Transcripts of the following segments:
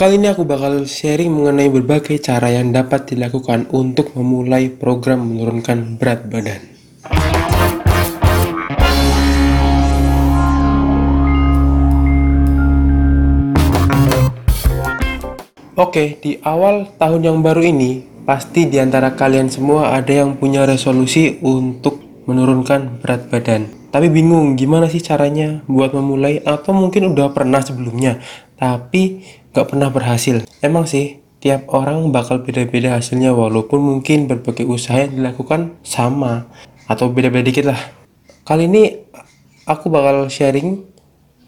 Kali ini aku bakal sharing mengenai berbagai cara yang dapat dilakukan untuk memulai program menurunkan berat badan. Oke, di awal tahun yang baru ini, pasti di antara kalian semua ada yang punya resolusi untuk menurunkan berat badan. Tapi bingung gimana sih caranya buat memulai atau mungkin udah pernah sebelumnya, tapi gak pernah berhasil. Emang sih, tiap orang bakal beda-beda hasilnya walaupun mungkin berbagai usaha yang dilakukan sama atau beda-beda dikit lah. Kali ini aku bakal sharing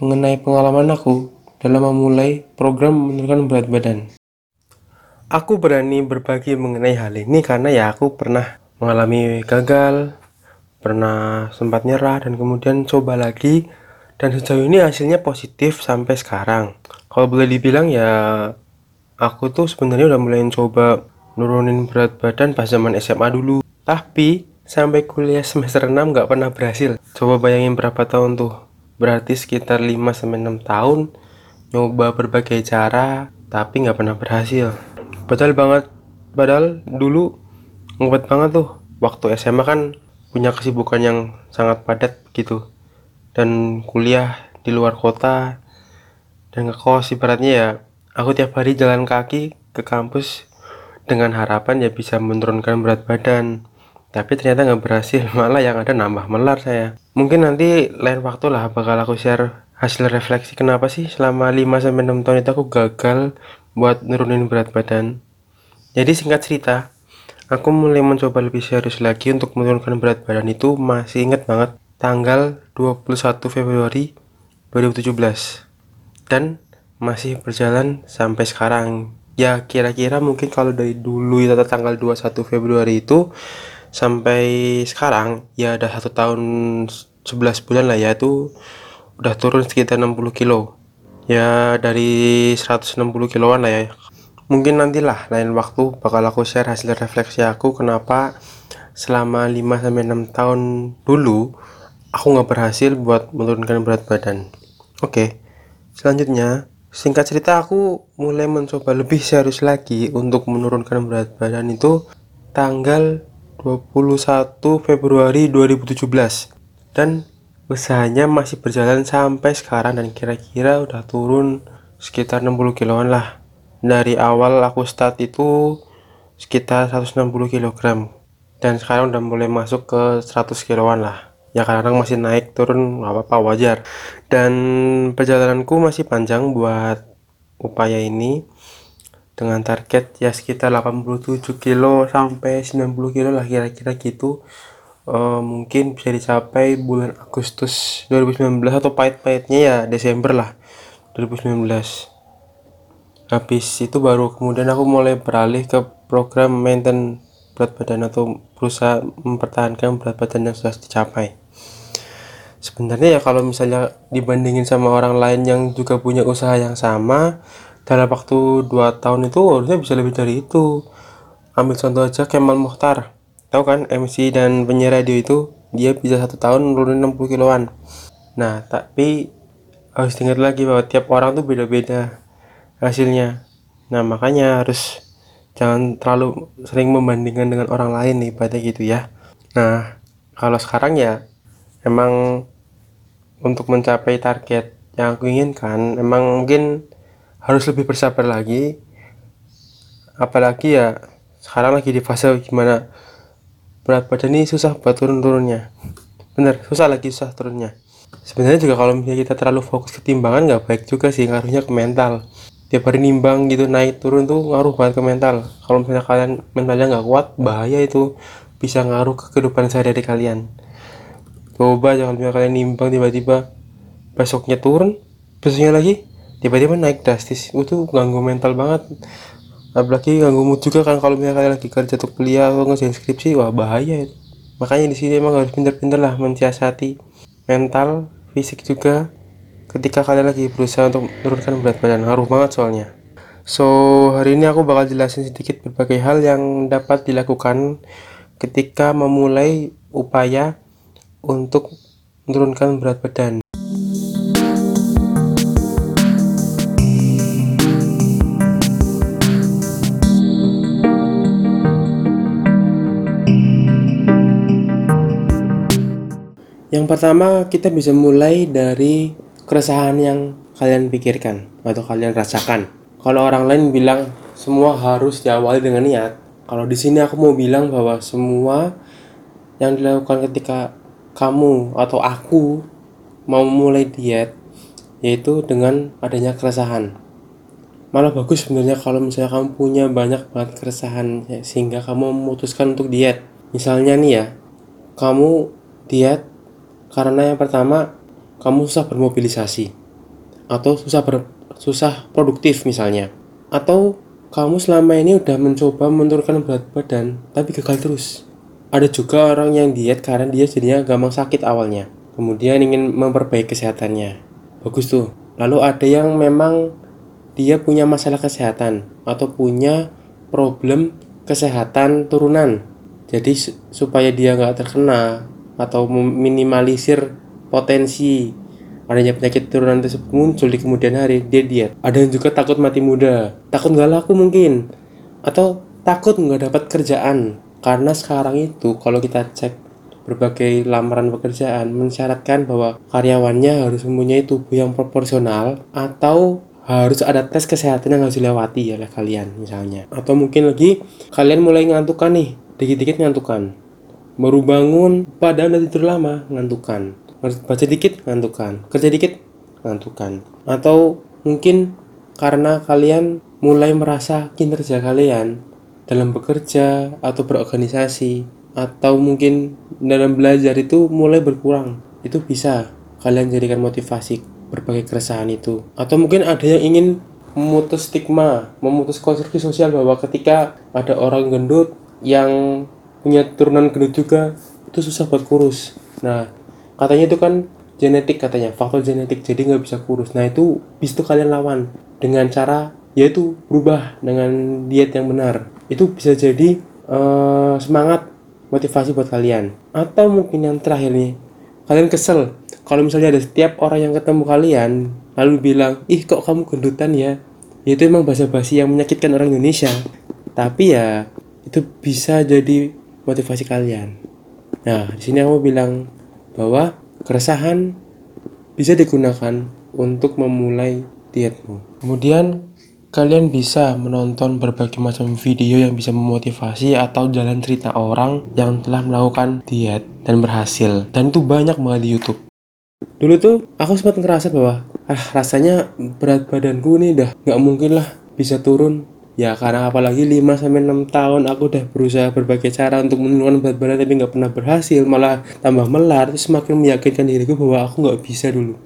mengenai pengalaman aku dalam memulai program menurunkan berat badan. Aku berani berbagi mengenai hal ini karena ya aku pernah mengalami gagal, pernah sempat nyerah dan kemudian coba lagi dan sejauh ini hasilnya positif sampai sekarang. Kalau boleh dibilang ya aku tuh sebenarnya udah mulai coba nurunin berat badan pas zaman SMA dulu. Tapi sampai kuliah semester 6 nggak pernah berhasil. Coba bayangin berapa tahun tuh. Berarti sekitar 5-6 tahun nyoba berbagai cara tapi nggak pernah berhasil. Padahal banget. Padahal dulu ngumpet banget tuh. Waktu SMA kan punya kesibukan yang sangat padat gitu dan kuliah di luar kota. Dan ngekos ibaratnya ya aku tiap hari jalan kaki ke kampus dengan harapan ya bisa menurunkan berat badan. Tapi ternyata nggak berhasil malah yang ada nambah melar saya. Mungkin nanti lain waktu lah bakal aku share hasil refleksi kenapa sih selama 5-6 tahun itu aku gagal buat nurunin berat badan. Jadi singkat cerita Aku mulai mencoba lebih serius lagi untuk menurunkan berat badan itu masih ingat banget tanggal 21 Februari 2017 dan masih berjalan sampai sekarang. Ya kira-kira mungkin kalau dari dulu itu tanggal 21 Februari itu sampai sekarang ya ada satu tahun 11 bulan lah ya itu udah turun sekitar 60 kilo. Ya dari 160 kiloan lah ya. Mungkin nantilah lain waktu bakal aku share hasil refleksi aku kenapa selama 5-6 tahun dulu aku nggak berhasil buat menurunkan berat badan. Oke selanjutnya singkat cerita aku mulai mencoba lebih serius lagi untuk menurunkan berat badan itu tanggal 21 Februari 2017 dan usahanya masih berjalan sampai sekarang dan kira-kira udah turun sekitar 60 kiloan lah. Dari awal aku start itu sekitar 160 kg dan sekarang udah mulai masuk ke 100 kiloan lah ya kadang masih naik turun nggak apa-apa wajar. Dan perjalananku masih panjang buat upaya ini dengan target ya sekitar 87 kilo sampai 90 kilo lah kira-kira gitu. Uh, mungkin bisa dicapai bulan Agustus 2019 atau pahit-pahitnya ya Desember lah 2019 habis itu baru kemudian aku mulai beralih ke program maintain berat badan atau berusaha mempertahankan berat badan yang sudah dicapai sebenarnya ya kalau misalnya dibandingin sama orang lain yang juga punya usaha yang sama dalam waktu 2 tahun itu harusnya bisa lebih dari itu. Ambil contoh aja Kemal Mukhtar. Tahu kan MC dan penyiar radio itu dia bisa satu tahun nurunin 60 kiloan. Nah tapi harus ingat lagi bahwa tiap orang tuh beda-beda hasilnya. Nah makanya harus jangan terlalu sering membandingkan dengan orang lain nih pada gitu ya. Nah kalau sekarang ya emang untuk mencapai target yang aku inginkan emang mungkin harus lebih bersabar lagi. Apalagi ya sekarang lagi di fase gimana berat badan ini susah buat turun-turunnya. Bener susah lagi susah turunnya. Sebenarnya juga kalau misalnya kita terlalu fokus ke timbangan nggak baik juga sih ngaruhnya ke mental. Tiap hari nimbang gitu naik turun tuh ngaruh banget ke mental. Kalau misalnya kalian mentalnya nggak kuat bahaya itu. Bisa ngaruh ke kehidupan sehari-hari kalian coba jangan misalnya kalian nimbang tiba-tiba besoknya turun besoknya lagi tiba-tiba naik drastis. Itu ganggu mental banget. Apalagi ganggu mood juga kan kalau misalnya kalian lagi kerja atau kuliah atau ngerjain skripsi wah bahaya. Itu makanya di sini emang harus pintar-pintar lah mensiasati mental fisik juga ketika kalian lagi berusaha untuk menurunkan berat badan. Ngaruh banget soalnya. So hari ini aku bakal jelasin sedikit berbagai hal yang dapat dilakukan ketika memulai upaya untuk menurunkan berat badan. Yang pertama, kita bisa mulai dari keresahan yang kalian pikirkan atau kalian rasakan. Kalau orang lain bilang semua harus diawali dengan niat, kalau di sini aku mau bilang bahwa semua yang dilakukan ketika kamu atau aku mau mulai diet yaitu dengan adanya keresahan. Malah bagus sebenarnya kalau misalnya kamu punya banyak banget keresahan ya, sehingga kamu memutuskan untuk diet. Misalnya nih ya kamu diet karena yang pertama kamu susah bermobilisasi atau susah ber, susah produktif misalnya. Atau kamu selama ini udah mencoba menurunkan berat badan tapi gagal terus ada juga orang yang diet karena dia jadinya gampang sakit awalnya. Kemudian ingin memperbaiki kesehatannya. Bagus tuh. Lalu ada yang memang dia punya masalah kesehatan atau punya problem kesehatan turunan. Jadi supaya dia nggak terkena atau meminimalisir potensi adanya penyakit turunan tersebut muncul di kemudian hari dia diet. Ada yang juga takut mati muda, takut nggak laku mungkin, atau takut nggak dapat kerjaan karena sekarang itu kalau kita cek berbagai lamaran pekerjaan mensyaratkan bahwa karyawannya harus mempunyai tubuh yang proporsional atau harus ada tes kesehatan yang harus dilewati oleh kalian misalnya. Atau mungkin lagi kalian mulai ngantukan nih dikit-dikit ngantukan. Baru bangun padahal udah tidur lama ngantukan. Baca dikit ngantukan. Kerja dikit ngantukan. Atau mungkin karena kalian mulai merasa kinerja kalian dalam bekerja atau berorganisasi atau mungkin dalam belajar itu mulai berkurang itu bisa kalian jadikan motivasi berbagai keresahan itu. Atau mungkin ada yang ingin memutus stigma memutus konstruksi sosial bahwa ketika ada orang gendut yang punya turunan gendut juga itu susah buat kurus. Nah katanya itu kan genetik katanya faktor genetik jadi nggak bisa kurus. Nah itu bisa kalian lawan dengan cara yaitu berubah dengan diet yang benar itu bisa jadi uh, semangat motivasi buat kalian. Atau mungkin yang terakhir nih kalian kesel. Kalau misalnya ada setiap orang yang ketemu kalian lalu bilang ih kok kamu gendutan ya? Itu emang bahasa basi yang menyakitkan orang Indonesia. Tapi ya itu bisa jadi motivasi kalian. Nah di sini aku bilang bahwa keresahan bisa digunakan untuk memulai dietmu. Kemudian Kalian bisa menonton berbagai macam video yang bisa memotivasi atau jalan cerita orang yang telah melakukan diet dan berhasil. Dan itu banyak banget di YouTube. Dulu tuh aku sempat ngerasa bahwa ah rasanya berat badanku ini udah nggak mungkin lah bisa turun Ya karena apalagi 5-6 tahun aku udah berusaha berbagai cara untuk menurunkan berat badan tapi nggak pernah berhasil malah tambah melar terus semakin meyakinkan diriku bahwa aku nggak bisa dulu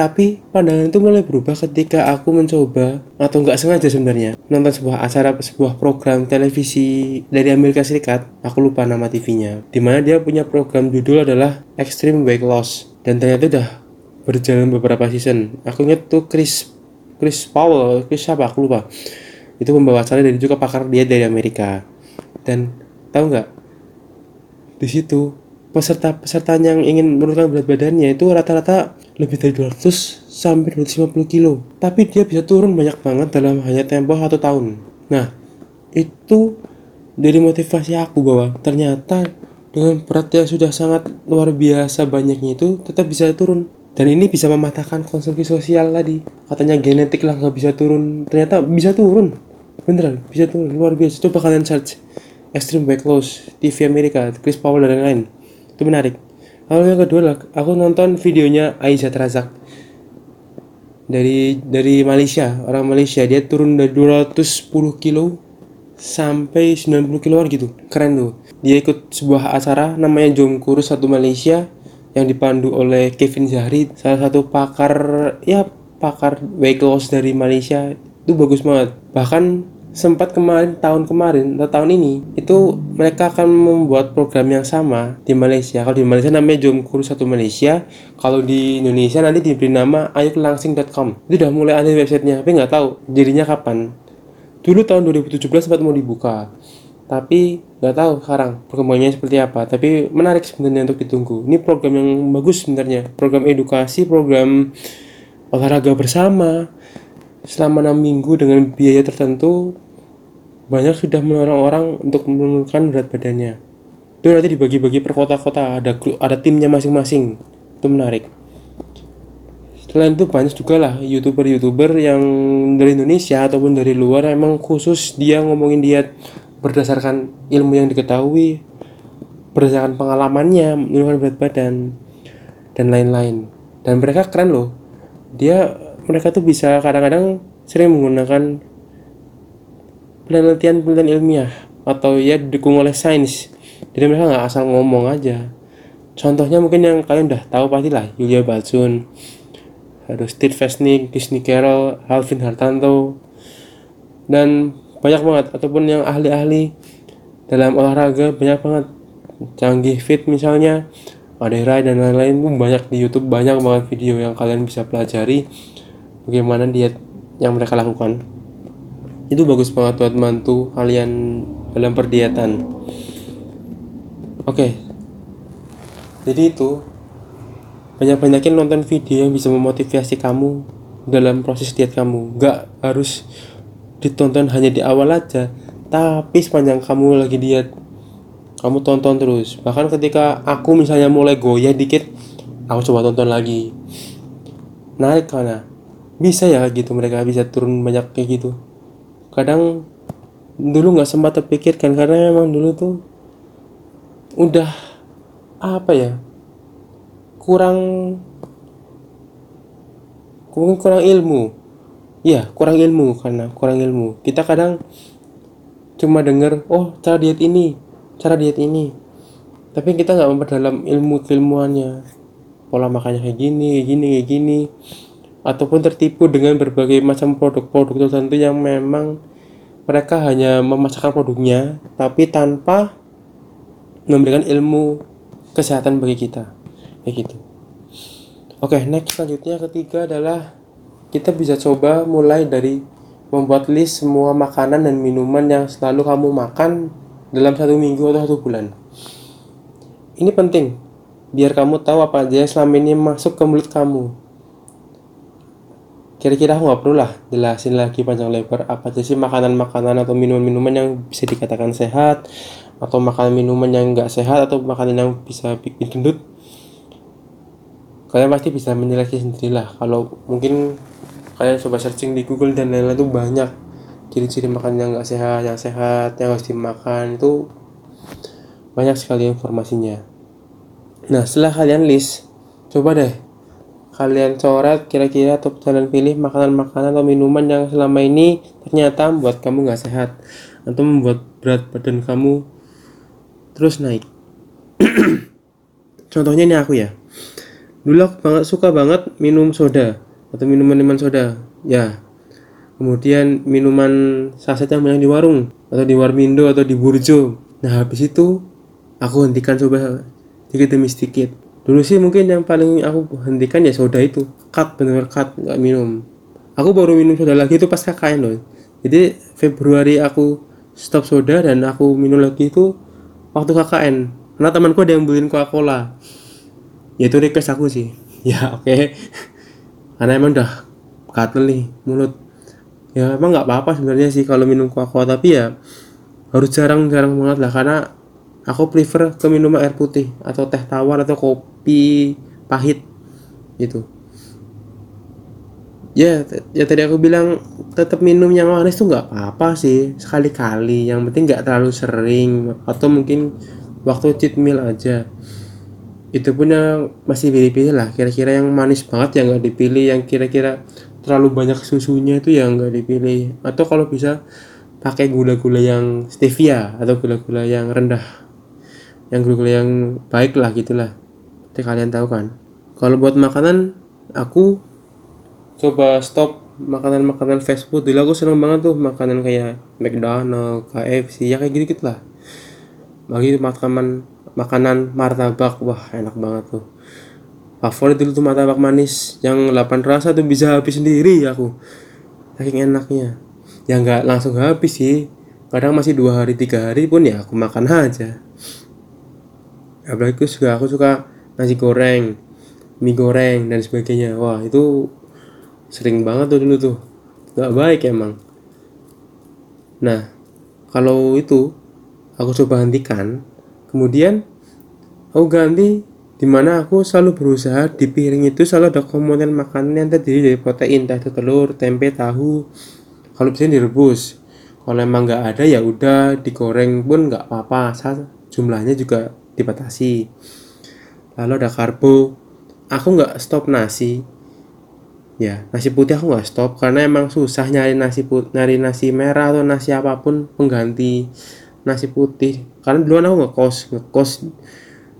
tapi pandangan itu mulai berubah ketika aku mencoba atau nggak sengaja sebenarnya nonton sebuah acara sebuah program televisi dari Amerika Serikat. Aku lupa nama TV-nya. Di mana dia punya program judul adalah Extreme Weight Loss dan ternyata udah berjalan beberapa season. Aku ingat tuh Chris Chris Powell, Chris siapa aku lupa. Itu membawa acara dari juga pakar dia dari Amerika. Dan tahu nggak? Di situ peserta-peserta yang ingin menurunkan berat badannya itu rata-rata lebih dari 200 sampai 250 kilo. Tapi dia bisa turun banyak banget dalam hanya tempo satu tahun. Nah, itu dari motivasi aku bahwa ternyata dengan berat yang sudah sangat luar biasa banyaknya itu tetap bisa turun. Dan ini bisa mematahkan konsumsi sosial tadi. Katanya genetik lah nggak bisa turun. Ternyata bisa turun. Beneran, bisa turun. Luar biasa. Coba kalian search Extreme Weight Loss TV Amerika, Chris Paul dan lain-lain itu menarik lalu yang kedua lah aku nonton videonya Aisyah Razak. Dari dari Malaysia orang Malaysia. Dia turun dari 210 kilo sampai 90 kiloan gitu. Keren tuh. Dia ikut sebuah acara namanya Jom Kurus satu Malaysia yang dipandu oleh Kevin Zahri salah satu pakar ya pakar weight loss dari Malaysia. Itu bagus banget. Bahkan sempat kemarin tahun kemarin atau tahun ini itu mereka akan membuat program yang sama di Malaysia. Kalau di Malaysia namanya Jom Kuru Satu Malaysia kalau di Indonesia nanti diberi nama ayuklangsing.com itu udah mulai ada websitenya tapi nggak tahu dirinya kapan. Dulu tahun 2017 sempat mau dibuka tapi nggak tahu sekarang perkembangannya seperti apa. Tapi menarik sebenarnya untuk ditunggu. Ini program yang bagus sebenarnya. Program edukasi program olahraga bersama selama enam minggu dengan biaya tertentu banyak sudah menolong orang untuk menurunkan berat badannya. Itu nanti dibagi-bagi per kota-kota ada ada timnya masing-masing. Itu menarik. Selain itu banyak juga lah youtuber-youtuber yang dari Indonesia ataupun dari luar emang khusus dia ngomongin diet berdasarkan ilmu yang diketahui berdasarkan pengalamannya menurunkan berat badan dan lain-lain. Dan mereka keren loh. Dia mereka tuh bisa kadang-kadang sering menggunakan penelitian-penelitian ilmiah atau ya didukung oleh sains. Jadi mereka nggak asal ngomong aja. Contohnya mungkin yang kalian udah tahu pasti lah Yulia Batsun ada Steve Vesnik, Disney Carroll, Alvin Hartanto dan banyak banget. Ataupun yang ahli-ahli dalam olahraga banyak banget. Canggih fit misalnya Rai dan lain-lain pun banyak di YouTube banyak banget video yang kalian bisa pelajari bagaimana diet yang mereka lakukan. Itu bagus banget buat bantu kalian dalam perdiatan. Oke. Jadi itu banyak-banyakin nonton video yang bisa memotivasi kamu dalam proses diet kamu. Gak harus ditonton hanya di awal aja tapi sepanjang kamu lagi diet kamu tonton terus. Bahkan ketika aku misalnya mulai goyah dikit aku coba tonton lagi. Naik karena bisa ya gitu mereka bisa turun banyak kayak gitu kadang dulu nggak sempat terpikirkan karena memang dulu tuh udah apa ya kurang kurang kurang ilmu Iya, kurang ilmu karena kurang ilmu. Kita kadang cuma dengar, oh cara diet ini, cara diet ini. Tapi kita nggak memperdalam ilmu keilmuannya. Pola makannya kayak gini, kayak gini, kayak gini. Ataupun tertipu dengan berbagai macam produk-produk tertentu yang memang mereka hanya memasarkan produknya, tapi tanpa memberikan ilmu kesehatan bagi kita. Kayak gitu. Oke, next selanjutnya ketiga adalah kita bisa coba mulai dari membuat list semua makanan dan minuman yang selalu kamu makan dalam satu minggu atau satu bulan. Ini penting, biar kamu tahu apa aja yang selama ini masuk ke mulut kamu. Kira-kira aku nggak perlu lah jelasin lagi panjang lebar apa aja sih makanan-makanan atau minuman-minuman yang bisa dikatakan sehat atau makanan minuman yang nggak sehat atau makanan yang bisa bikin gendut. Kalian pasti bisa menyeleksi sendirilah. Kalau mungkin kalian coba searching di Google dan lain-lain itu banyak ciri-ciri makan yang nggak sehat yang sehat yang harus dimakan itu banyak sekali informasinya. Nah setelah kalian list coba deh kalian coret kira-kira atau kalian pilih makanan-makanan atau minuman yang selama ini ternyata membuat kamu nggak sehat atau membuat berat badan kamu terus naik. Contohnya ini aku ya. Dulu aku banget suka banget minum soda atau minuman-minuman soda ya. Kemudian minuman saset yang banyak di warung atau di Warmindo atau di Burjo. Nah habis itu aku hentikan coba sedikit demi sedikit dulu sih mungkin yang paling aku hentikan ya soda itu. Cut bener cut nggak minum. Aku baru minum soda lagi itu pas KKN loh. Jadi Februari aku stop soda dan aku minum lagi itu waktu KKN karena temanku ada yang beliin Coca Cola ya itu request aku sih. Ya oke. Okay. karena emang udah katel nih mulut. Ya emang nggak apa-apa sebenarnya sih kalau minum kuah-kuah tapi ya harus jarang-jarang banget lah karena aku prefer ke minum air putih atau teh tawar atau kopi pahit gitu. Ya ya tadi aku bilang tetap minum yang manis tuh nggak apa-apa sih sekali-kali. Yang penting nggak terlalu sering atau mungkin waktu cheat meal aja. Itu punya masih pilih-pilih lah. Kira-kira yang manis banget yang nggak dipilih yang kira-kira terlalu banyak susunya itu yang nggak dipilih. Atau kalau bisa pakai gula-gula yang stevia atau gula-gula yang rendah yang gula-gula yang baik lah gitulah. Nanti kalian tahu kan. Kalau buat makanan aku coba stop makanan-makanan fast food. Dulu aku seneng banget tuh makanan kayak McDonald, KFC ya kayak gitu, -gitu lah bagi makanan makanan martabak wah enak banget tuh. Favorit dulu tuh martabak manis yang 8 rasa tuh bisa habis sendiri aku. Saking enaknya. Ya nggak langsung habis sih. Kadang masih dua hari tiga hari pun ya aku makan aja apalagi juga aku suka nasi goreng mie goreng dan sebagainya. Wah itu sering banget tuh dulu tuh. Nggak baik emang. Nah kalau itu aku coba hentikan kemudian aku ganti di mana aku selalu berusaha di piring itu selalu ada komponen makanan yang terdiri dari protein entah itu telur tempe tahu. Kalau bisa direbus. Kalau emang nggak ada ya udah digoreng pun nggak apa-apa. Jumlahnya juga dibatasi. Lalu ada karbo. Aku nggak stop nasi. Ya nasi putih aku nggak stop karena emang susah nyari nasi put nyari nasi merah atau nasi apa pun pengganti nasi putih. Karena duluan aku ngekos ngekos.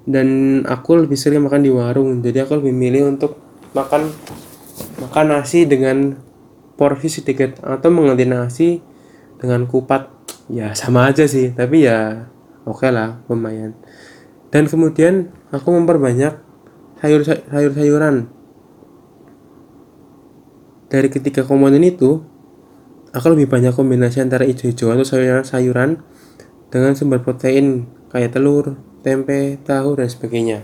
Dan aku lebih sering makan di warung. Jadi aku lebih milih untuk makan makan nasi dengan porsi sedikit atau mengganti nasi dengan kupat. Ya sama aja sih. Tapi ya oke okay lah lumayan dan kemudian aku memperbanyak sayur sayur sayuran dari ketiga komponen itu aku lebih banyak kombinasi antara hijau-hijauan atau sayuran sayuran dengan sumber protein kayak telur tempe, tahu, dan sebagainya.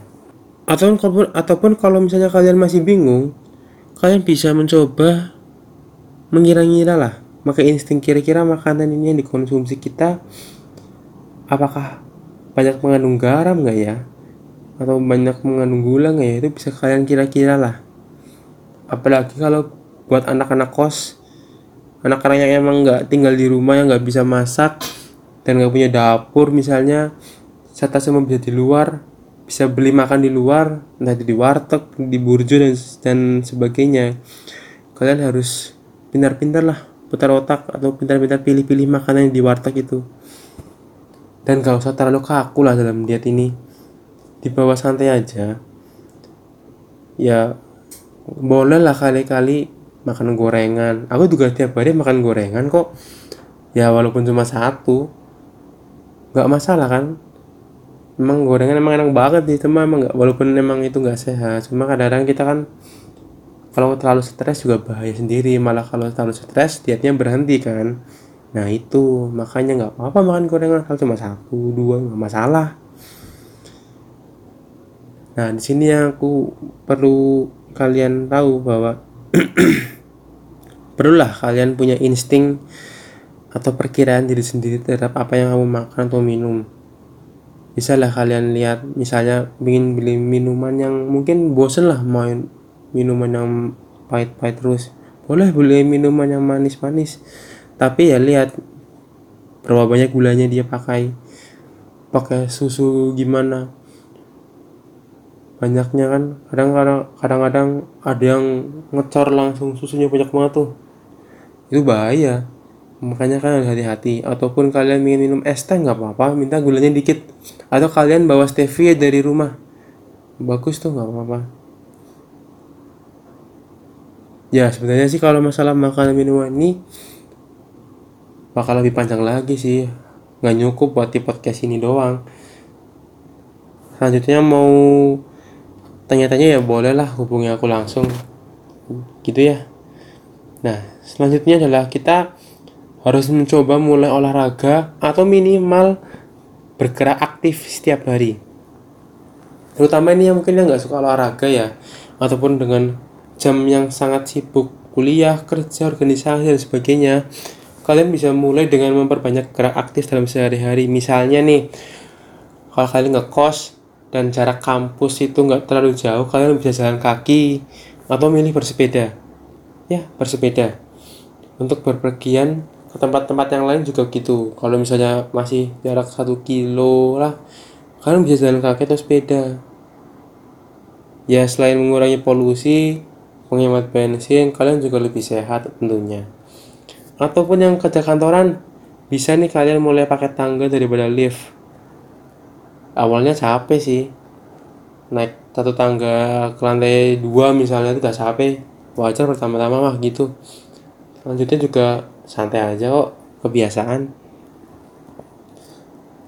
Ataupun, ataupun kalau misalnya kalian masih bingung, kalian bisa mencoba mengira-ngira lah, maka insting kira-kira makanan ini yang dikonsumsi kita apakah banyak mengandung garam nggak ya? Atau banyak mengandung gula nggak ya? Itu bisa kalian kira-kira lah. Apalagi kalau buat anak-anak kos, anak-anak yang emang nggak tinggal di rumah yang nggak bisa masak dan nggak punya dapur misalnya serta semua bisa di luar bisa beli makan di luar entah di warteg di burjo dan dan sebagainya kalian harus pintar-pintar lah putar otak atau pintar-pintar pilih-pilih makanan di warteg itu dan gak usah terlalu kaku lah dalam diet ini. Di bawah santai aja. Ya boleh lah kali-kali makan gorengan. Aku juga tiap hari makan gorengan kok. Ya walaupun cuma satu. Nggak masalah kan? Emang gorengan emang enak banget sih cuma emang nggak walaupun emang itu nggak sehat cuma kadang-kadang kita kan kalau terlalu stres juga bahaya sendiri. Malah kalau terlalu stres dietnya berhenti kan nah itu. Makanya nggak apa-apa makan gorengan kalau cuma satu dua nggak masalah. Nah di sini aku perlu kalian tahu bahwa perlulah kalian punya insting atau perkiraan diri sendiri terhadap apa yang kamu makan atau minum. Bisa lah kalian lihat misalnya ingin beli minuman yang mungkin bosen lah main minuman yang pahit-pahit terus. Boleh beli minuman yang manis-manis tapi ya lihat berapa banyak gulanya dia pakai. Pakai susu gimana. Banyaknya kan. Kadang-kadang kadang-kadang ada yang ngecor langsung susunya banyak banget tuh. Itu bahaya. Makanya kan harus hati-hati. Ataupun kalian ingin minum es teh nggak apa-apa. Minta gulanya dikit. Atau kalian bawa stevia dari rumah. Bagus tuh nggak apa-apa. Ya sebenarnya sih kalau masalah makanan minuman ini bakal lebih panjang lagi sih. Nggak nyukup buat di podcast ini doang. Selanjutnya mau tanya-tanya ya boleh lah hubungi aku langsung. Gitu ya. Nah selanjutnya adalah kita harus mencoba mulai olahraga atau minimal bergerak aktif setiap hari. Terutama ini yang mungkin yang nggak suka olahraga ya, ataupun dengan jam yang sangat sibuk kuliah, kerja, organisasi dan sebagainya, kalian bisa mulai dengan memperbanyak gerak aktif dalam sehari-hari. Misalnya nih, kalau kalian ngekos dan jarak kampus itu nggak terlalu jauh, kalian bisa jalan kaki atau milih bersepeda. Ya, bersepeda. Untuk berpergian ke tempat-tempat yang lain juga gitu kalau misalnya masih jarak satu kilo lah kalian bisa jalan kaki atau sepeda ya selain mengurangi polusi menghemat bensin kalian juga lebih sehat tentunya ataupun yang kerja kantoran bisa nih kalian mulai pakai tangga daripada lift. Awalnya capek sih. Naik satu tangga ke lantai dua misalnya itu gak capek. Wajar pertama-tama mah gitu. Selanjutnya juga santai aja kok kebiasaan.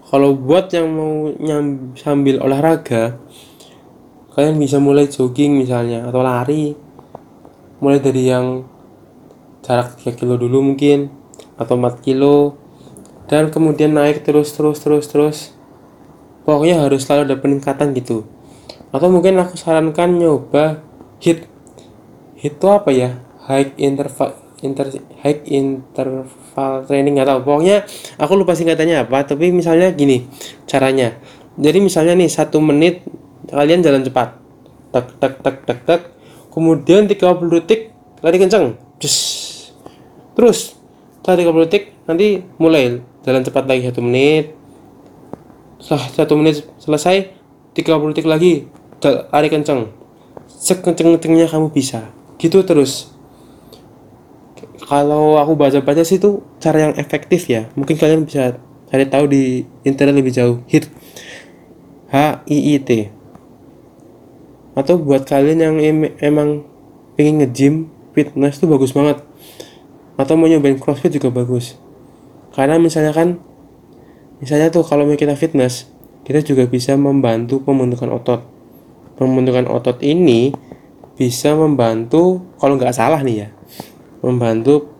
Kalau buat yang mau nyam, sambil olahraga kalian bisa mulai jogging misalnya atau lari. Mulai dari yang jarak 3 kilo dulu mungkin atau 4 kilo. Dan kemudian naik terus terus terus terus. Pokoknya harus selalu ada peningkatan gitu. Atau mungkin aku sarankan nyoba hit hit itu apa ya? High interval inter high interval training atau pokoknya aku lupa singkatannya apa tapi misalnya gini caranya. Jadi misalnya nih satu menit kalian jalan cepat. Tek tek tek tek tek. Kemudian 30 detik lari kencang Just. Terus setelah 30 detik nanti mulai. Jalan cepat lagi satu menit. Setelah satu menit selesai 30 detik lagi lari kencang sekenceng-kencengnya kamu bisa. Gitu terus. Kalau aku baca-baca sih itu cara yang efektif ya. Mungkin kalian bisa cari tahu di internet lebih jauh. Hit. H I I T. Atau buat kalian yang em emang pengen nge-gym fitness tuh bagus banget atau mau nyobain crossfit juga bagus. Karena misalnya kan misalnya tuh kalau kita fitness kita juga bisa membantu pembentukan otot. Pembentukan otot ini bisa membantu kalau nggak salah nih ya membantu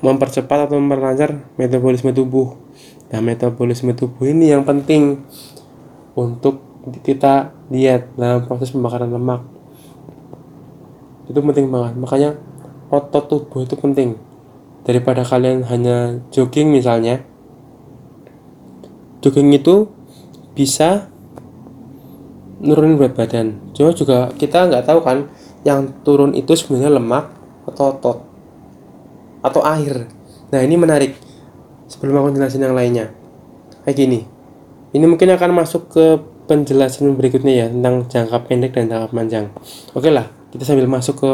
mempercepat atau memperlancar metabolisme tubuh. Nah metabolisme tubuh ini yang penting untuk kita diet dalam proses pembakaran lemak. Itu penting banget. Makanya otot tubuh itu penting. Daripada kalian hanya jogging misalnya. Jogging itu bisa nurunin berat badan. Cuma juga kita nggak tahu kan yang turun itu sebenarnya lemak atau otot atau air. Nah ini menarik. Sebelum aku jelasin yang lainnya. Kayak gini. Ini mungkin akan masuk ke penjelasan berikutnya ya tentang jangka pendek dan jangka panjang. Oke lah kita sambil masuk ke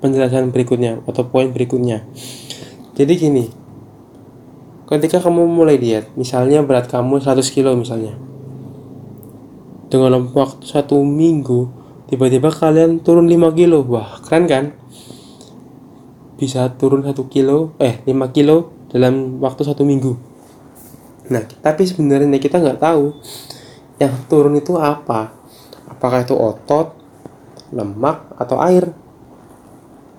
penjelasan berikutnya atau poin berikutnya. Jadi gini ketika kamu mulai diet misalnya berat kamu 100 kilo misalnya dengan waktu satu minggu tiba-tiba kalian turun 5 kilo wah keren kan? Bisa turun satu kilo eh 5 kilo dalam waktu satu minggu. Nah tapi sebenarnya kita nggak tahu yang turun itu apa. Apakah itu otot lemak atau air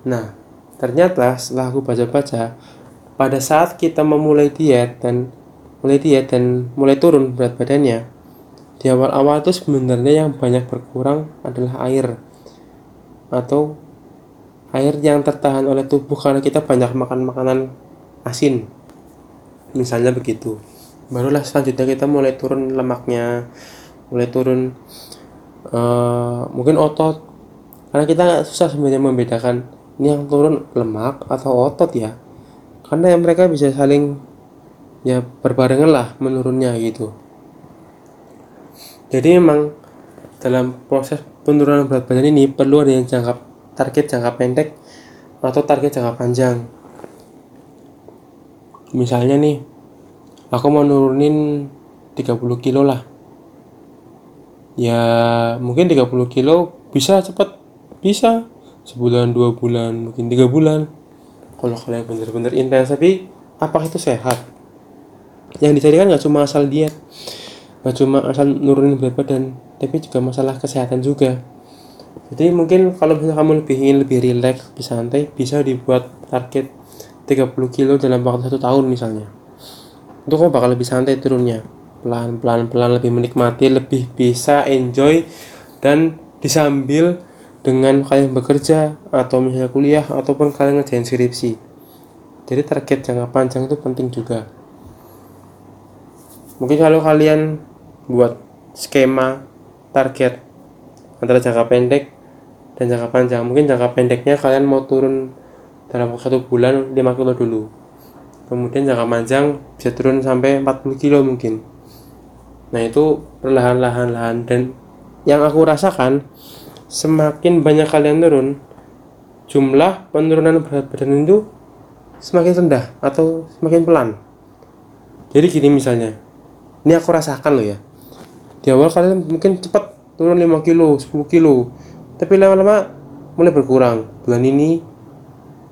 nah ternyata setelah aku baca-baca pada saat kita memulai diet dan mulai diet dan mulai turun berat badannya di awal-awal itu sebenarnya yang banyak berkurang adalah air atau air yang tertahan oleh tubuh karena kita banyak makan makanan asin. Misalnya begitu. Barulah selanjutnya kita mulai turun lemaknya mulai turun uh, mungkin otot. Karena kita susah sebenarnya membedakan ini yang turun lemak atau otot ya. Karena yang mereka bisa saling ya berbarengan lah menurunnya gitu. Jadi memang dalam proses penurunan berat badan ini perlu ada yang jangka target jangka pendek atau target jangka panjang. Misalnya nih aku mau nurunin 30 kilo lah. Ya mungkin 30 kilo bisa cepat bisa sebulan dua bulan mungkin tiga bulan. Kalau kalian bener-bener intens tapi apakah itu sehat? Yang dicari kan nggak cuma asal diet nggak cuma asal nurunin berat badan tapi juga masalah kesehatan juga. Jadi mungkin kalau misalnya kamu lebih ingin lebih rileks lebih santai bisa dibuat target 30 kilo dalam waktu satu tahun misalnya. Itu kamu bakal lebih santai turunnya. Pelan pelan pelan lebih menikmati lebih bisa enjoy dan disambil dengan kalian bekerja atau misalnya kuliah ataupun kalian ngerjain skripsi. Jadi target jangka panjang itu penting juga. Mungkin kalau kalian buat skema target antara jangka pendek dan jangka panjang mungkin jangka pendeknya kalian mau turun dalam satu bulan 5 kilo dulu. Kemudian jangka panjang bisa turun sampai 40 kilo mungkin. Nah itu perlahan-lahan-lahan dan yang aku rasakan semakin banyak kalian turun jumlah penurunan berat badan itu semakin rendah atau semakin pelan. Jadi gini misalnya ini aku rasakan loh ya. Di awal kalian mungkin cepat turun 5 kilo 10 kilo tapi lama-lama mulai berkurang. Bulan ini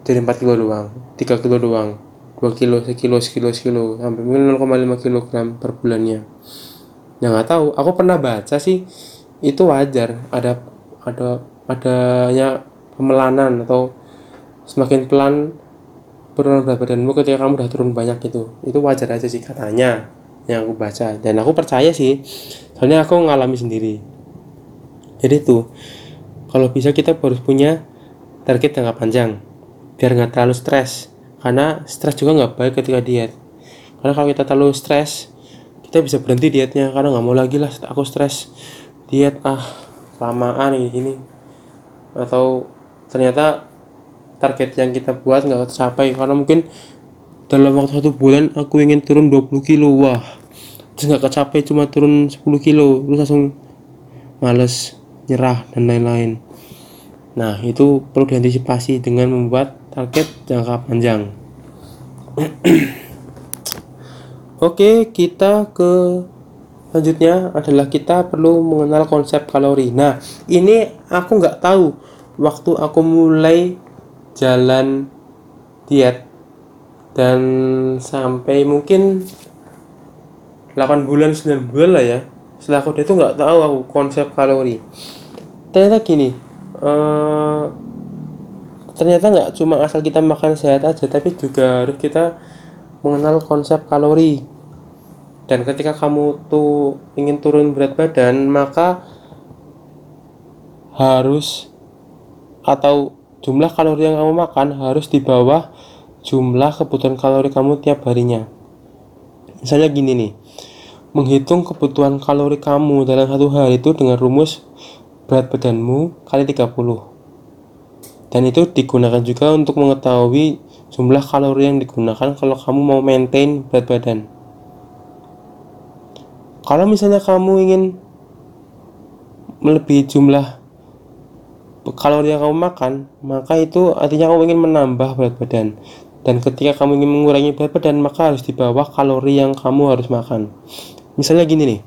jadi 4 kilo doang 3 kilo doang 2 kilo sekilo sekilo sekilo sampai mungkin 0,5 kilogram per bulannya. Ya nggak tahu aku pernah baca sih itu wajar ada ada adanya pemelanan atau semakin pelan penurunan berat badanmu ketika kamu udah turun banyak itu itu wajar aja sih katanya yang aku baca. Dan aku percaya sih soalnya aku ngalami sendiri. Jadi tuh kalau bisa kita harus punya target jangka panjang biar nggak terlalu stres. Karena stres juga nggak baik ketika diet. Karena kalau kita terlalu stres kita bisa berhenti dietnya karena nggak mau lagi lah aku stres. Diet ah lamaan ini gini. Atau ternyata target yang kita buat nggak tercapai. Karena mungkin dalam waktu satu bulan aku ingin turun 20 kilo wah. Terus nggak kecapai cuma turun 10 kilo. Terus langsung males nyerah dan lain-lain. Nah itu perlu diantisipasi dengan membuat target jangka panjang. Oke kita ke selanjutnya adalah kita perlu mengenal konsep kalori. Nah ini aku nggak tahu. Waktu aku mulai jalan diet dan sampai mungkin 8 bulan 9 bulan lah ya. Setelah aku itu nggak tahu aku konsep kalori. Ternyata gini uh, ternyata nggak cuma asal kita makan sehat aja tapi juga harus kita mengenal konsep kalori dan ketika kamu tuh ingin turun berat badan maka harus atau jumlah kalori yang kamu makan harus di bawah jumlah kebutuhan kalori kamu tiap harinya. Misalnya gini nih, menghitung kebutuhan kalori kamu dalam satu hari itu dengan rumus berat badanmu kali 30. Dan itu digunakan juga untuk mengetahui jumlah kalori yang digunakan kalau kamu mau maintain berat badan. Kalau misalnya kamu ingin melebihi jumlah kalori yang kamu makan, maka itu artinya kamu ingin menambah berat badan. Dan ketika kamu ingin mengurangi berat badan, maka harus di bawah kalori yang kamu harus makan. Misalnya gini nih.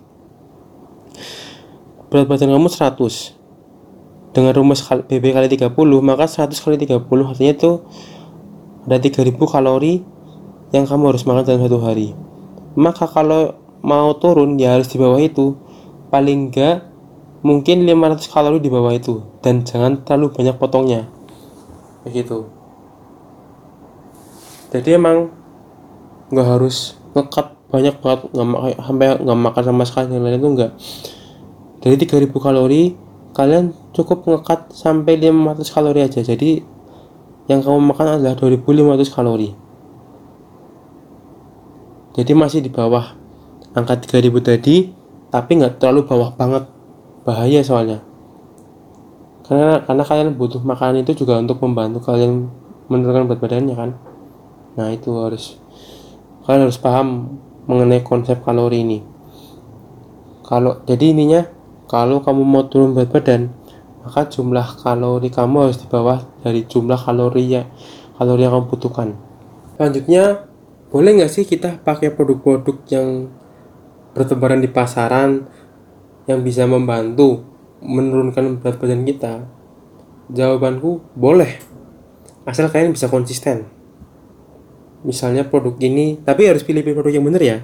Berat badan kamu 100. Dengan rumus BB kali 30, maka 100 kali 30 artinya itu ada 3000 kalori yang kamu harus makan dalam satu hari. Maka kalau mau turun ya harus di bawah itu. Paling enggak mungkin 500 kalori di bawah itu. Dan jangan terlalu banyak potongnya. Begitu. Jadi emang nggak harus ngekat banyak banget nggak sampai nggak makan sama sekali yang lain itu enggak dari 3000 kalori kalian cukup ngekat sampai 500 kalori aja. Jadi yang kamu makan adalah 2500 kalori. Jadi masih di bawah angka 3000 tadi tapi nggak terlalu bawah banget bahaya soalnya karena karena kalian butuh makanan itu juga untuk membantu kalian menurunkan berat badannya kan Nah, itu harus kalian harus paham mengenai konsep kalori ini. Kalau jadi ininya kalau kamu mau turun berat badan, maka jumlah kalori kamu harus di bawah dari jumlah kalori ya kalori yang kamu butuhkan. Selanjutnya, boleh nggak sih kita pakai produk-produk yang bertebaran di pasaran yang bisa membantu menurunkan berat badan kita? Jawabanku boleh, asal kalian bisa konsisten. Misalnya produk ini tapi harus pilih produk yang benar ya.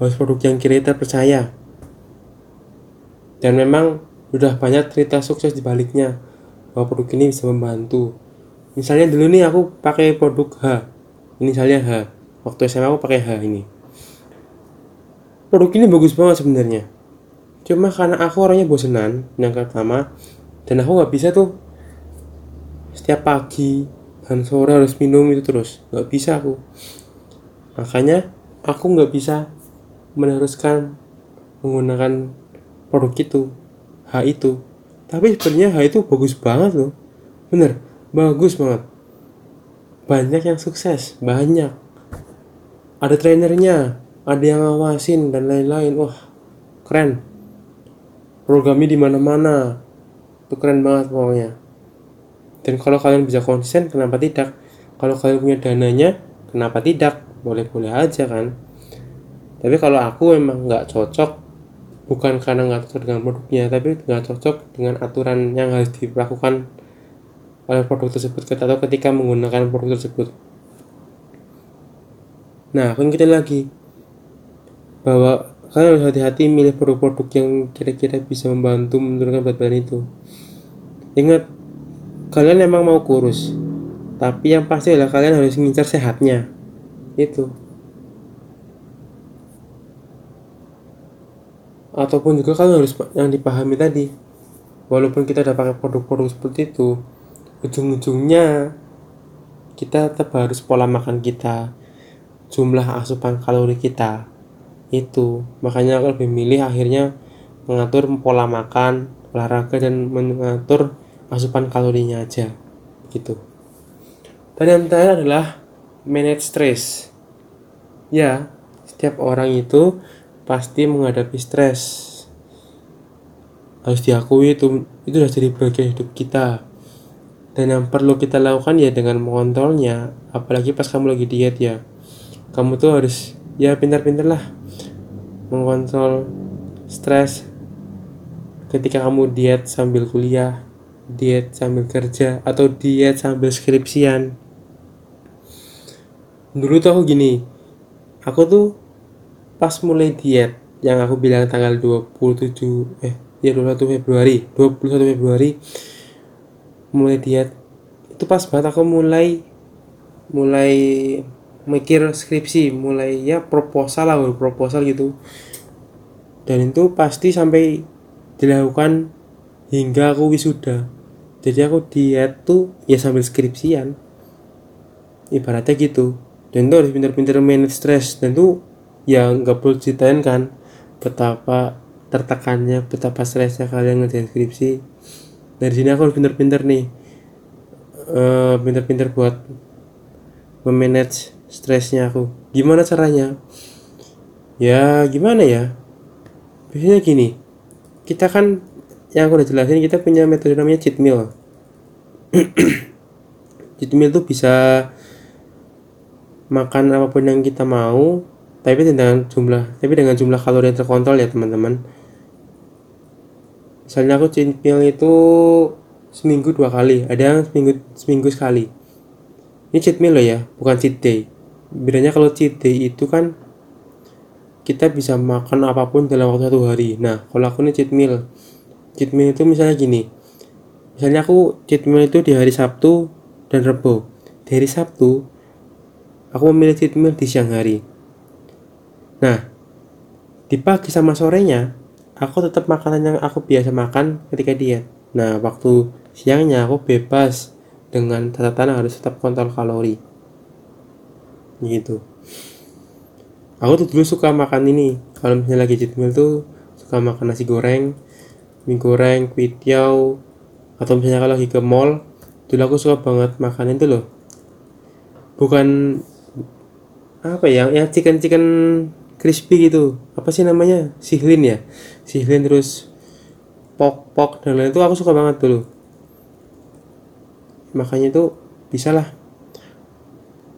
Harus produk yang kira terpercaya dan memang sudah banyak cerita sukses di baliknya bahwa produk ini bisa membantu. Misalnya dulu nih aku pakai produk H. Ini misalnya H. Waktu SMA aku pakai H ini produk ini bagus banget sebenarnya. Cuma karena aku orangnya bosenan yang pertama dan aku nggak bisa tuh. Setiap pagi dan sore harus minum itu terus. Nggak bisa aku. Makanya aku nggak bisa meneruskan menggunakan produk itu H itu. Tapi sebenarnya H itu bagus banget loh. Bener bagus banget. Banyak yang sukses banyak. Ada trainernya ada yang ngawasin dan lain-lain. Wah keren. Programnya di mana-mana. Tuh keren banget pokoknya. Dan kalau kalian bisa konsisten kenapa tidak? Kalau kalian punya dananya kenapa tidak? Boleh-boleh aja kan? Tapi kalau aku emang nggak cocok bukan karena nggak cocok dengan produknya tapi nggak cocok dengan aturan yang harus dilakukan oleh produk tersebut atau ketika menggunakan produk tersebut. Nah aku kita lagi bahwa kalian harus hati-hati milih produk-produk yang kira-kira bisa membantu menurunkan berat badan itu. Ingat kalian emang mau kurus tapi yang pasti adalah kalian harus mengincar sehatnya. Itu. Ataupun juga kalian harus yang dipahami tadi walaupun kita udah pakai produk-produk seperti itu ujung-ujungnya kita tetap harus pola makan kita jumlah asupan kalori kita itu. Makanya aku lebih milih akhirnya mengatur pola makan olahraga dan mengatur asupan kalorinya aja. Gitu. Dan yang terakhir adalah manage stress. Ya setiap orang itu pasti menghadapi stres harus diakui itu itu sudah jadi bagian hidup kita. Dan yang perlu kita lakukan ya dengan mengontrolnya apalagi pas kamu lagi diet ya. Kamu tuh harus ya pintar-pintar lah mengontrol stres ketika kamu diet sambil kuliah diet sambil kerja atau diet sambil skripsian. Dulu tuh aku gini aku tuh pas mulai diet yang aku bilang tanggal 27 eh ya 21 Februari 21 Februari mulai diet itu pas banget aku mulai mulai mikir skripsi mulai ya proposal lah proposal gitu. Dan itu pasti sampai dilakukan hingga aku wisuda. Jadi aku diet tuh ya sambil skripsian. Ibaratnya gitu. Dan tuh harus pintar-pintar manage stress. Dan tuh ya nggak perlu ceritain kan betapa tertekannya betapa stresnya kalian ngerjain skripsi. Dari sini aku harus pintar-pintar nih uh, pintar-pintar buat memanage stresnya aku. Gimana caranya? Ya gimana ya? Biasanya gini. Kita kan yang aku udah jelasin kita punya metode namanya cheat meal. Cheat meal tuh bisa makan apa pun yang kita mau tapi dengan jumlah tapi dengan jumlah kalori yang terkontrol ya teman-teman. Misalnya aku cheat meal itu seminggu dua kali ada yang seminggu seminggu sekali. Ini cheat meal loh ya bukan cheat day bedanya kalau cheat day itu kan kita bisa makan apa pun dalam waktu satu hari. Nah kalau aku ini cheat meal. Cheat meal itu misalnya gini. Misalnya aku cheat meal itu di hari Sabtu dan Rebo. Di hari Sabtu aku memilih cheat meal di siang hari. Nah, di pagi sama sorenya, aku tetap makanan yang aku biasa makan ketika diet. Nah, waktu siangnya aku bebas dengan catatan harus tetap kontrol kalori. Gitu. Aku tuh dulu suka makan ini. Kalau misalnya lagi cheat meal tuh suka makan nasi goreng, mie goreng, kuitiau, atau misalnya kalau lagi ke mall, dulu aku suka banget makan itu loh. Bukan apa ya, yang chicken chicken crispy gitu apa sih namanya sihlin ya sihlin terus pok pok dan lain itu aku suka banget dulu makanya itu bisa lah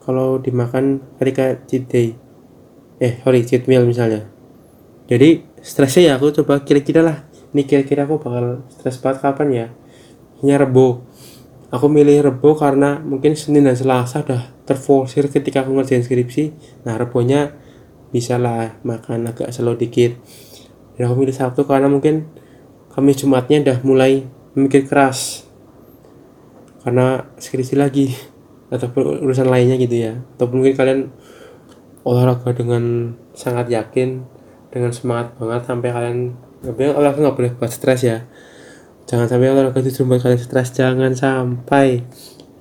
kalau dimakan ketika cheat day. Eh sorry cheat meal misalnya. Jadi stresnya ya aku coba kira-kira lah. Ini kira-kira aku bakal stres banget kapan ya? Ini rebo. Aku milih rebo karena mungkin Senin dan Selasa udah terforsir ketika aku ngerjain skripsi. Nah rebonya bisa lah makan agak slow dikit. Dan aku milih Sabtu karena mungkin kami Jumatnya udah mulai memikir keras. Karena skripsi lagi atau urusan lainnya gitu ya. Atau mungkin kalian olahraga dengan sangat yakin dengan semangat banget sampai kalian nggak olahraga nggak boleh buat stres ya. Jangan sampai olahraga itu membuat kalian stres jangan sampai.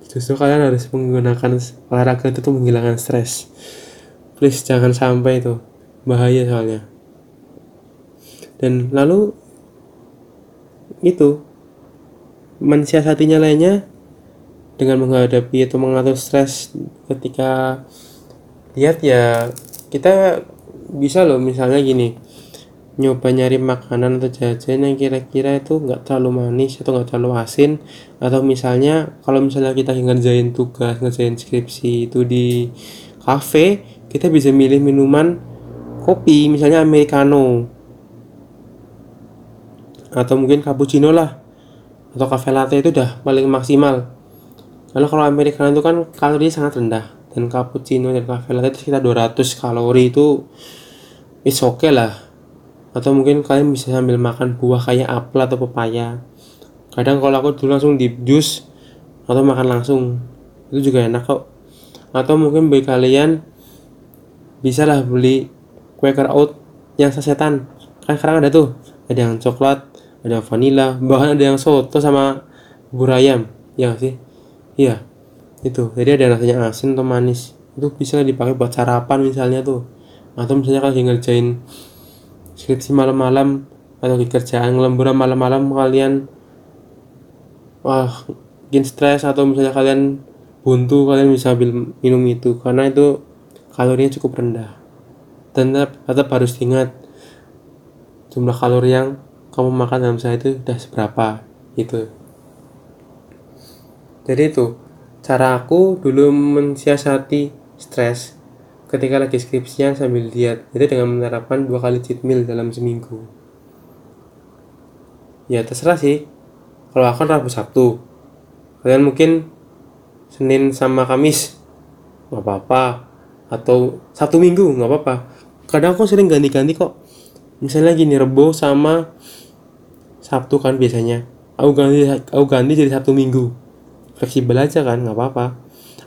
Justru kalian harus menggunakan olahraga itu untuk menghilangkan stres. Please jangan sampai itu. Bahaya soalnya. Dan lalu itu mensiasatinya lainnya dengan menghadapi atau mengatur stres ketika lihat ya kita bisa loh misalnya gini nyoba nyari makanan atau jajan yang kira-kira itu nggak terlalu manis atau nggak terlalu asin. Atau misalnya kalau misalnya kita ngerjain tugas ngerjain skripsi itu di kafe kita bisa milih minuman kopi misalnya americano. Atau mungkin cappuccino lah atau cafe latte itu udah paling maksimal karena kalau americano itu kan kalorinya sangat rendah. Dan cappuccino dan cafe latte itu sekitar 200 kalori itu is oke okay lah. Atau mungkin kalian bisa sambil makan buah kayak apel atau pepaya. Kadang kalau aku dulu langsung di jus atau makan langsung itu juga enak kok. Atau mungkin bagi kalian bisa lah beli Quaker Oat yang sasetan. Kan sekarang ada tuh ada yang coklat ada vanilla bahkan ada yang soto sama bubur ayam ya sih iya itu. Jadi ada rasanya asin atau manis. Itu bisa dipakai buat sarapan misalnya tuh. Atau misalnya kalian ngerjain skripsi malam-malam atau di kerjaan lemburan malam-malam kalian wah bikin stres atau misalnya kalian buntu kalian bisa ambil minum itu. Karena itu kalorinya cukup rendah. Dan tetap, tetap harus ingat jumlah kalori yang kamu makan dalam sehari itu udah seberapa itu jadi itu cara aku dulu mensiasati stres ketika lagi skripsian sambil diet itu dengan menerapkan dua kali cheat meal dalam seminggu. Ya terserah sih. Kalau aku kan Rabu Sabtu. Kalian mungkin Senin sama Kamis nggak apa-apa. Atau satu minggu nggak apa-apa. Kadang aku sering ganti-ganti kok. Misalnya gini Rebo sama Sabtu kan biasanya. Aku ganti aku ganti jadi Sabtu Minggu fleksibel aja kan nggak apa-apa.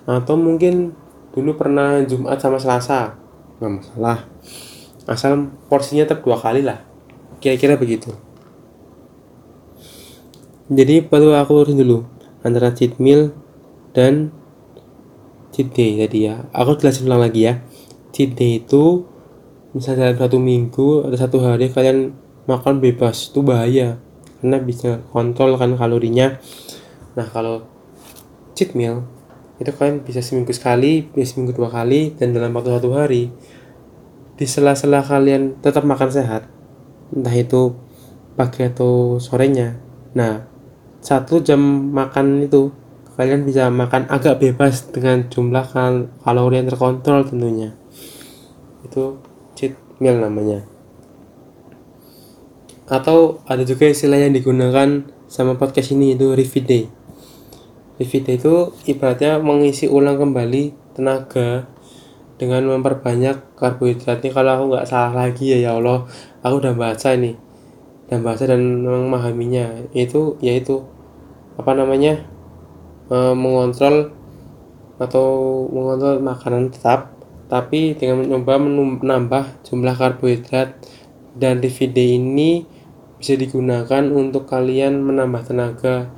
Atau mungkin dulu pernah Jumat sama Selasa. Nggak masalah. Asal porsinya tetap dua kali lah. Kira-kira begitu. Jadi perlu aku urusin dulu antara cheat meal dan cheat day tadi ya. Aku jelasin ulang lagi ya. Cheat day itu misalnya dalam satu minggu atau satu hari kalian makan bebas itu bahaya. Karena bisa kontrol kan kalorinya. Nah kalau cheat meal itu kalian bisa seminggu sekali bisa seminggu dua kali dan dalam waktu satu hari. Di sela-sela kalian tetap makan sehat entah itu pagi atau sorenya. Nah satu jam makan itu kalian bisa makan agak bebas dengan jumlah kal kalori yang terkontrol tentunya. Itu cheat meal namanya. Atau ada juga istilah yang digunakan sama podcast ini itu repeat day day itu ibaratnya mengisi ulang kembali tenaga dengan memperbanyak karbohidratnya kalau aku nggak salah lagi ya ya Allah. Aku udah baca ini. Dan baca dan memahaminya. Itu yaitu apa namanya? E, mengontrol atau mengontrol makanan tetap tapi dengan mencoba menambah jumlah karbohidrat. Dan day ini bisa digunakan untuk kalian menambah tenaga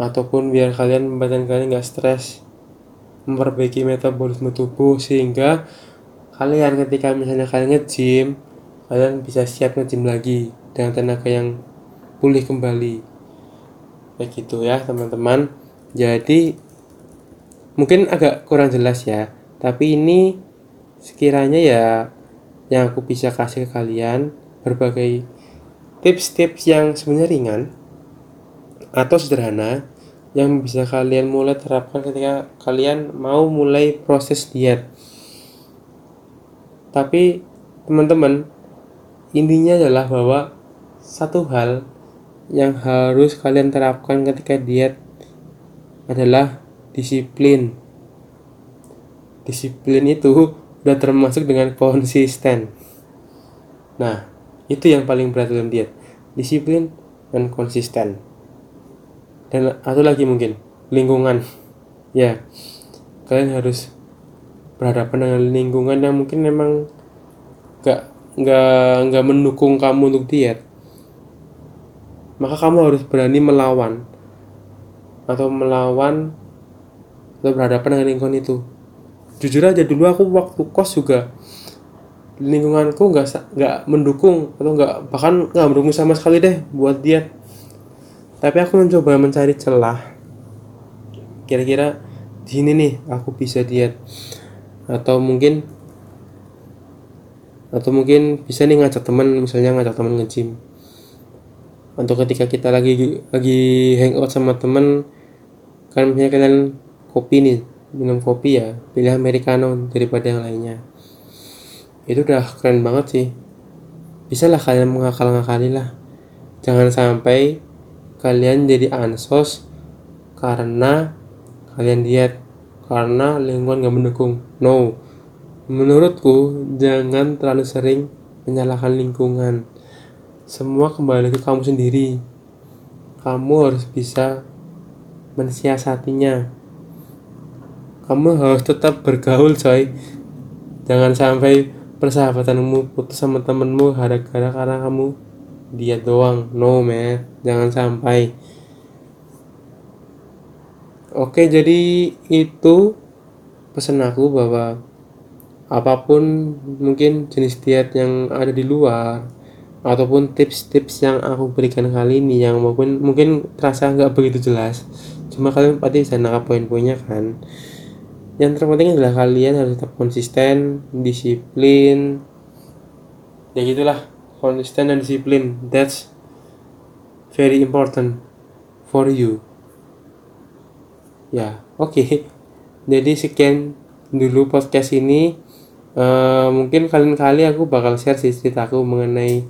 ataupun biar kalian badan kalian nggak stres memperbaiki metabolisme tubuh sehingga kalian ketika misalnya kalian nge-gym kalian bisa siap nge-gym lagi dengan tenaga yang pulih kembali. Kayak gitu ya teman-teman. Jadi mungkin agak kurang jelas ya tapi ini sekiranya ya yang aku bisa kasih ke kalian berbagai tips-tips yang sebenarnya ringan atau sederhana yang bisa kalian mulai terapkan ketika kalian mau mulai proses diet. Tapi teman-teman, intinya adalah bahwa satu hal yang harus kalian terapkan ketika diet adalah disiplin. Disiplin itu udah termasuk dengan konsisten. Nah, itu yang paling berat dalam diet disiplin dan konsisten dan atau lagi mungkin lingkungan. Ya kalian harus berhadapan dengan lingkungan yang mungkin memang gak nggak nggak mendukung kamu untuk diet. Maka kamu harus berani melawan atau melawan atau berhadapan dengan lingkungan itu. Jujur aja dulu aku waktu kos juga lingkunganku nggak nggak mendukung atau nggak bahkan nggak mendukung sama sekali deh buat dia tapi aku mencoba mencari celah. Kira-kira di sini nih aku bisa diet atau mungkin atau mungkin bisa nih ngajak teman misalnya ngajak teman nge-gym. Atau ketika kita lagi lagi hangout sama teman kan misalnya kalian kopi nih minum kopi ya pilih americano daripada yang lainnya. Itu udah keren banget sih. Bisa lah kalian mengakal-ngakali lah. Jangan sampai kalian jadi ansos karena kalian diet karena lingkungan gak mendukung. No. Menurutku jangan terlalu sering menyalahkan lingkungan. Semua kembali ke kamu sendiri. Kamu harus bisa mensiasatinya. Kamu harus tetap bergaul coy. Jangan sampai persahabatanmu putus sama temenmu gara-gara karena kamu dia doang. No man. Jangan sampai. Oke jadi itu pesan aku bahwa apa pun mungkin jenis diet yang ada di luar ataupun tips-tips yang aku berikan kali ini yang mungkin mungkin terasa nggak begitu jelas cuma kalian pasti bisa nangkap poin-poinnya kan. Yang terpenting adalah kalian harus tetap konsisten disiplin ya gitulah konsisten dan disiplin that's very important for you. Ya oke. Okay. jadi sekian dulu podcast ini. Uh, mungkin kalian kali aku bakal share sih ceritaku mengenai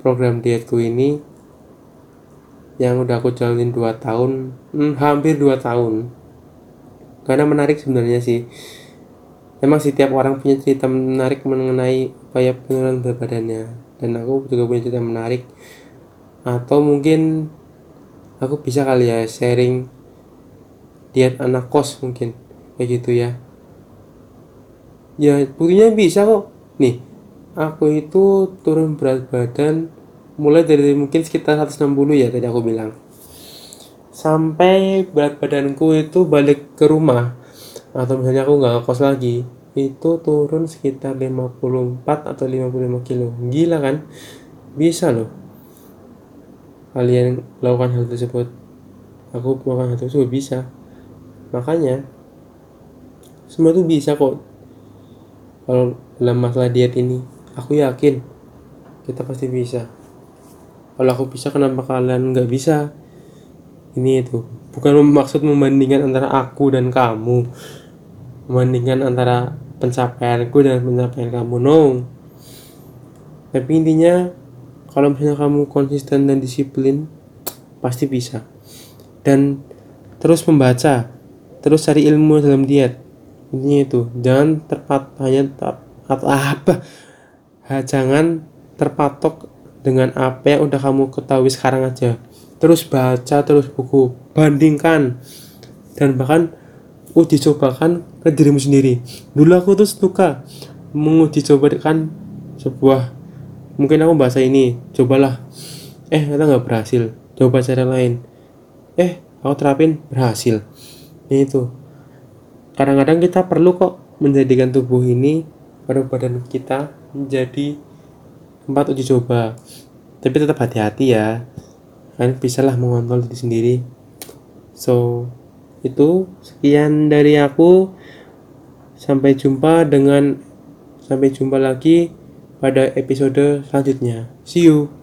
program dietku ini yang udah aku jalanin 2 tahun. Hmm, hampir 2 tahun. Karena menarik sebenarnya sih. Emang setiap orang punya cerita menarik mengenai upaya penurunan berat badannya dan aku juga punya cerita menarik. Atau mungkin aku bisa kali ya sharing diet anak kos mungkin kayak gitu ya. Ya buktinya bisa kok. Nih aku itu turun berat badan mulai dari mungkin sekitar 160 ya tadi aku bilang. Sampai berat badanku itu balik ke rumah. Atau misalnya aku nggak kos lagi itu turun sekitar 54 atau 55 kilo. Gila kan? Bisa loh. Kalian lakukan hal tersebut. Aku melakukan hal tersebut bisa. Makanya semua itu bisa kok. Kalau dalam masalah diet ini aku yakin kita pasti bisa. Kalau aku bisa kenapa kalian nggak bisa? Ini itu. Bukan maksud membandingkan antara aku dan kamu membandingkan antara pencapaianku dan pencapaian kamu no. Tapi intinya kalau misalnya kamu konsisten dan disiplin pasti bisa. Dan terus membaca terus cari ilmu dalam diet. Intinya itu jangan terpat hanya atau apa? Jangan terpatok dengan apa yang udah kamu ketahui sekarang aja. Terus baca terus buku bandingkan. Dan bahkan uji cobakan ke dirimu sendiri. Dulu aku tuh suka menguji cobakan sebuah mungkin aku bahasa ini cobalah. Eh ternyata nggak berhasil. Coba cara lain. Eh aku terapin berhasil. Ini itu. Kadang-kadang kita perlu kok menjadikan tubuh ini pada badan kita menjadi tempat uji coba. Tapi tetap hati-hati ya. Kan bisalah mengontrol diri sendiri. So itu sekian dari aku. Sampai jumpa dengan sampai jumpa lagi pada episode selanjutnya. See you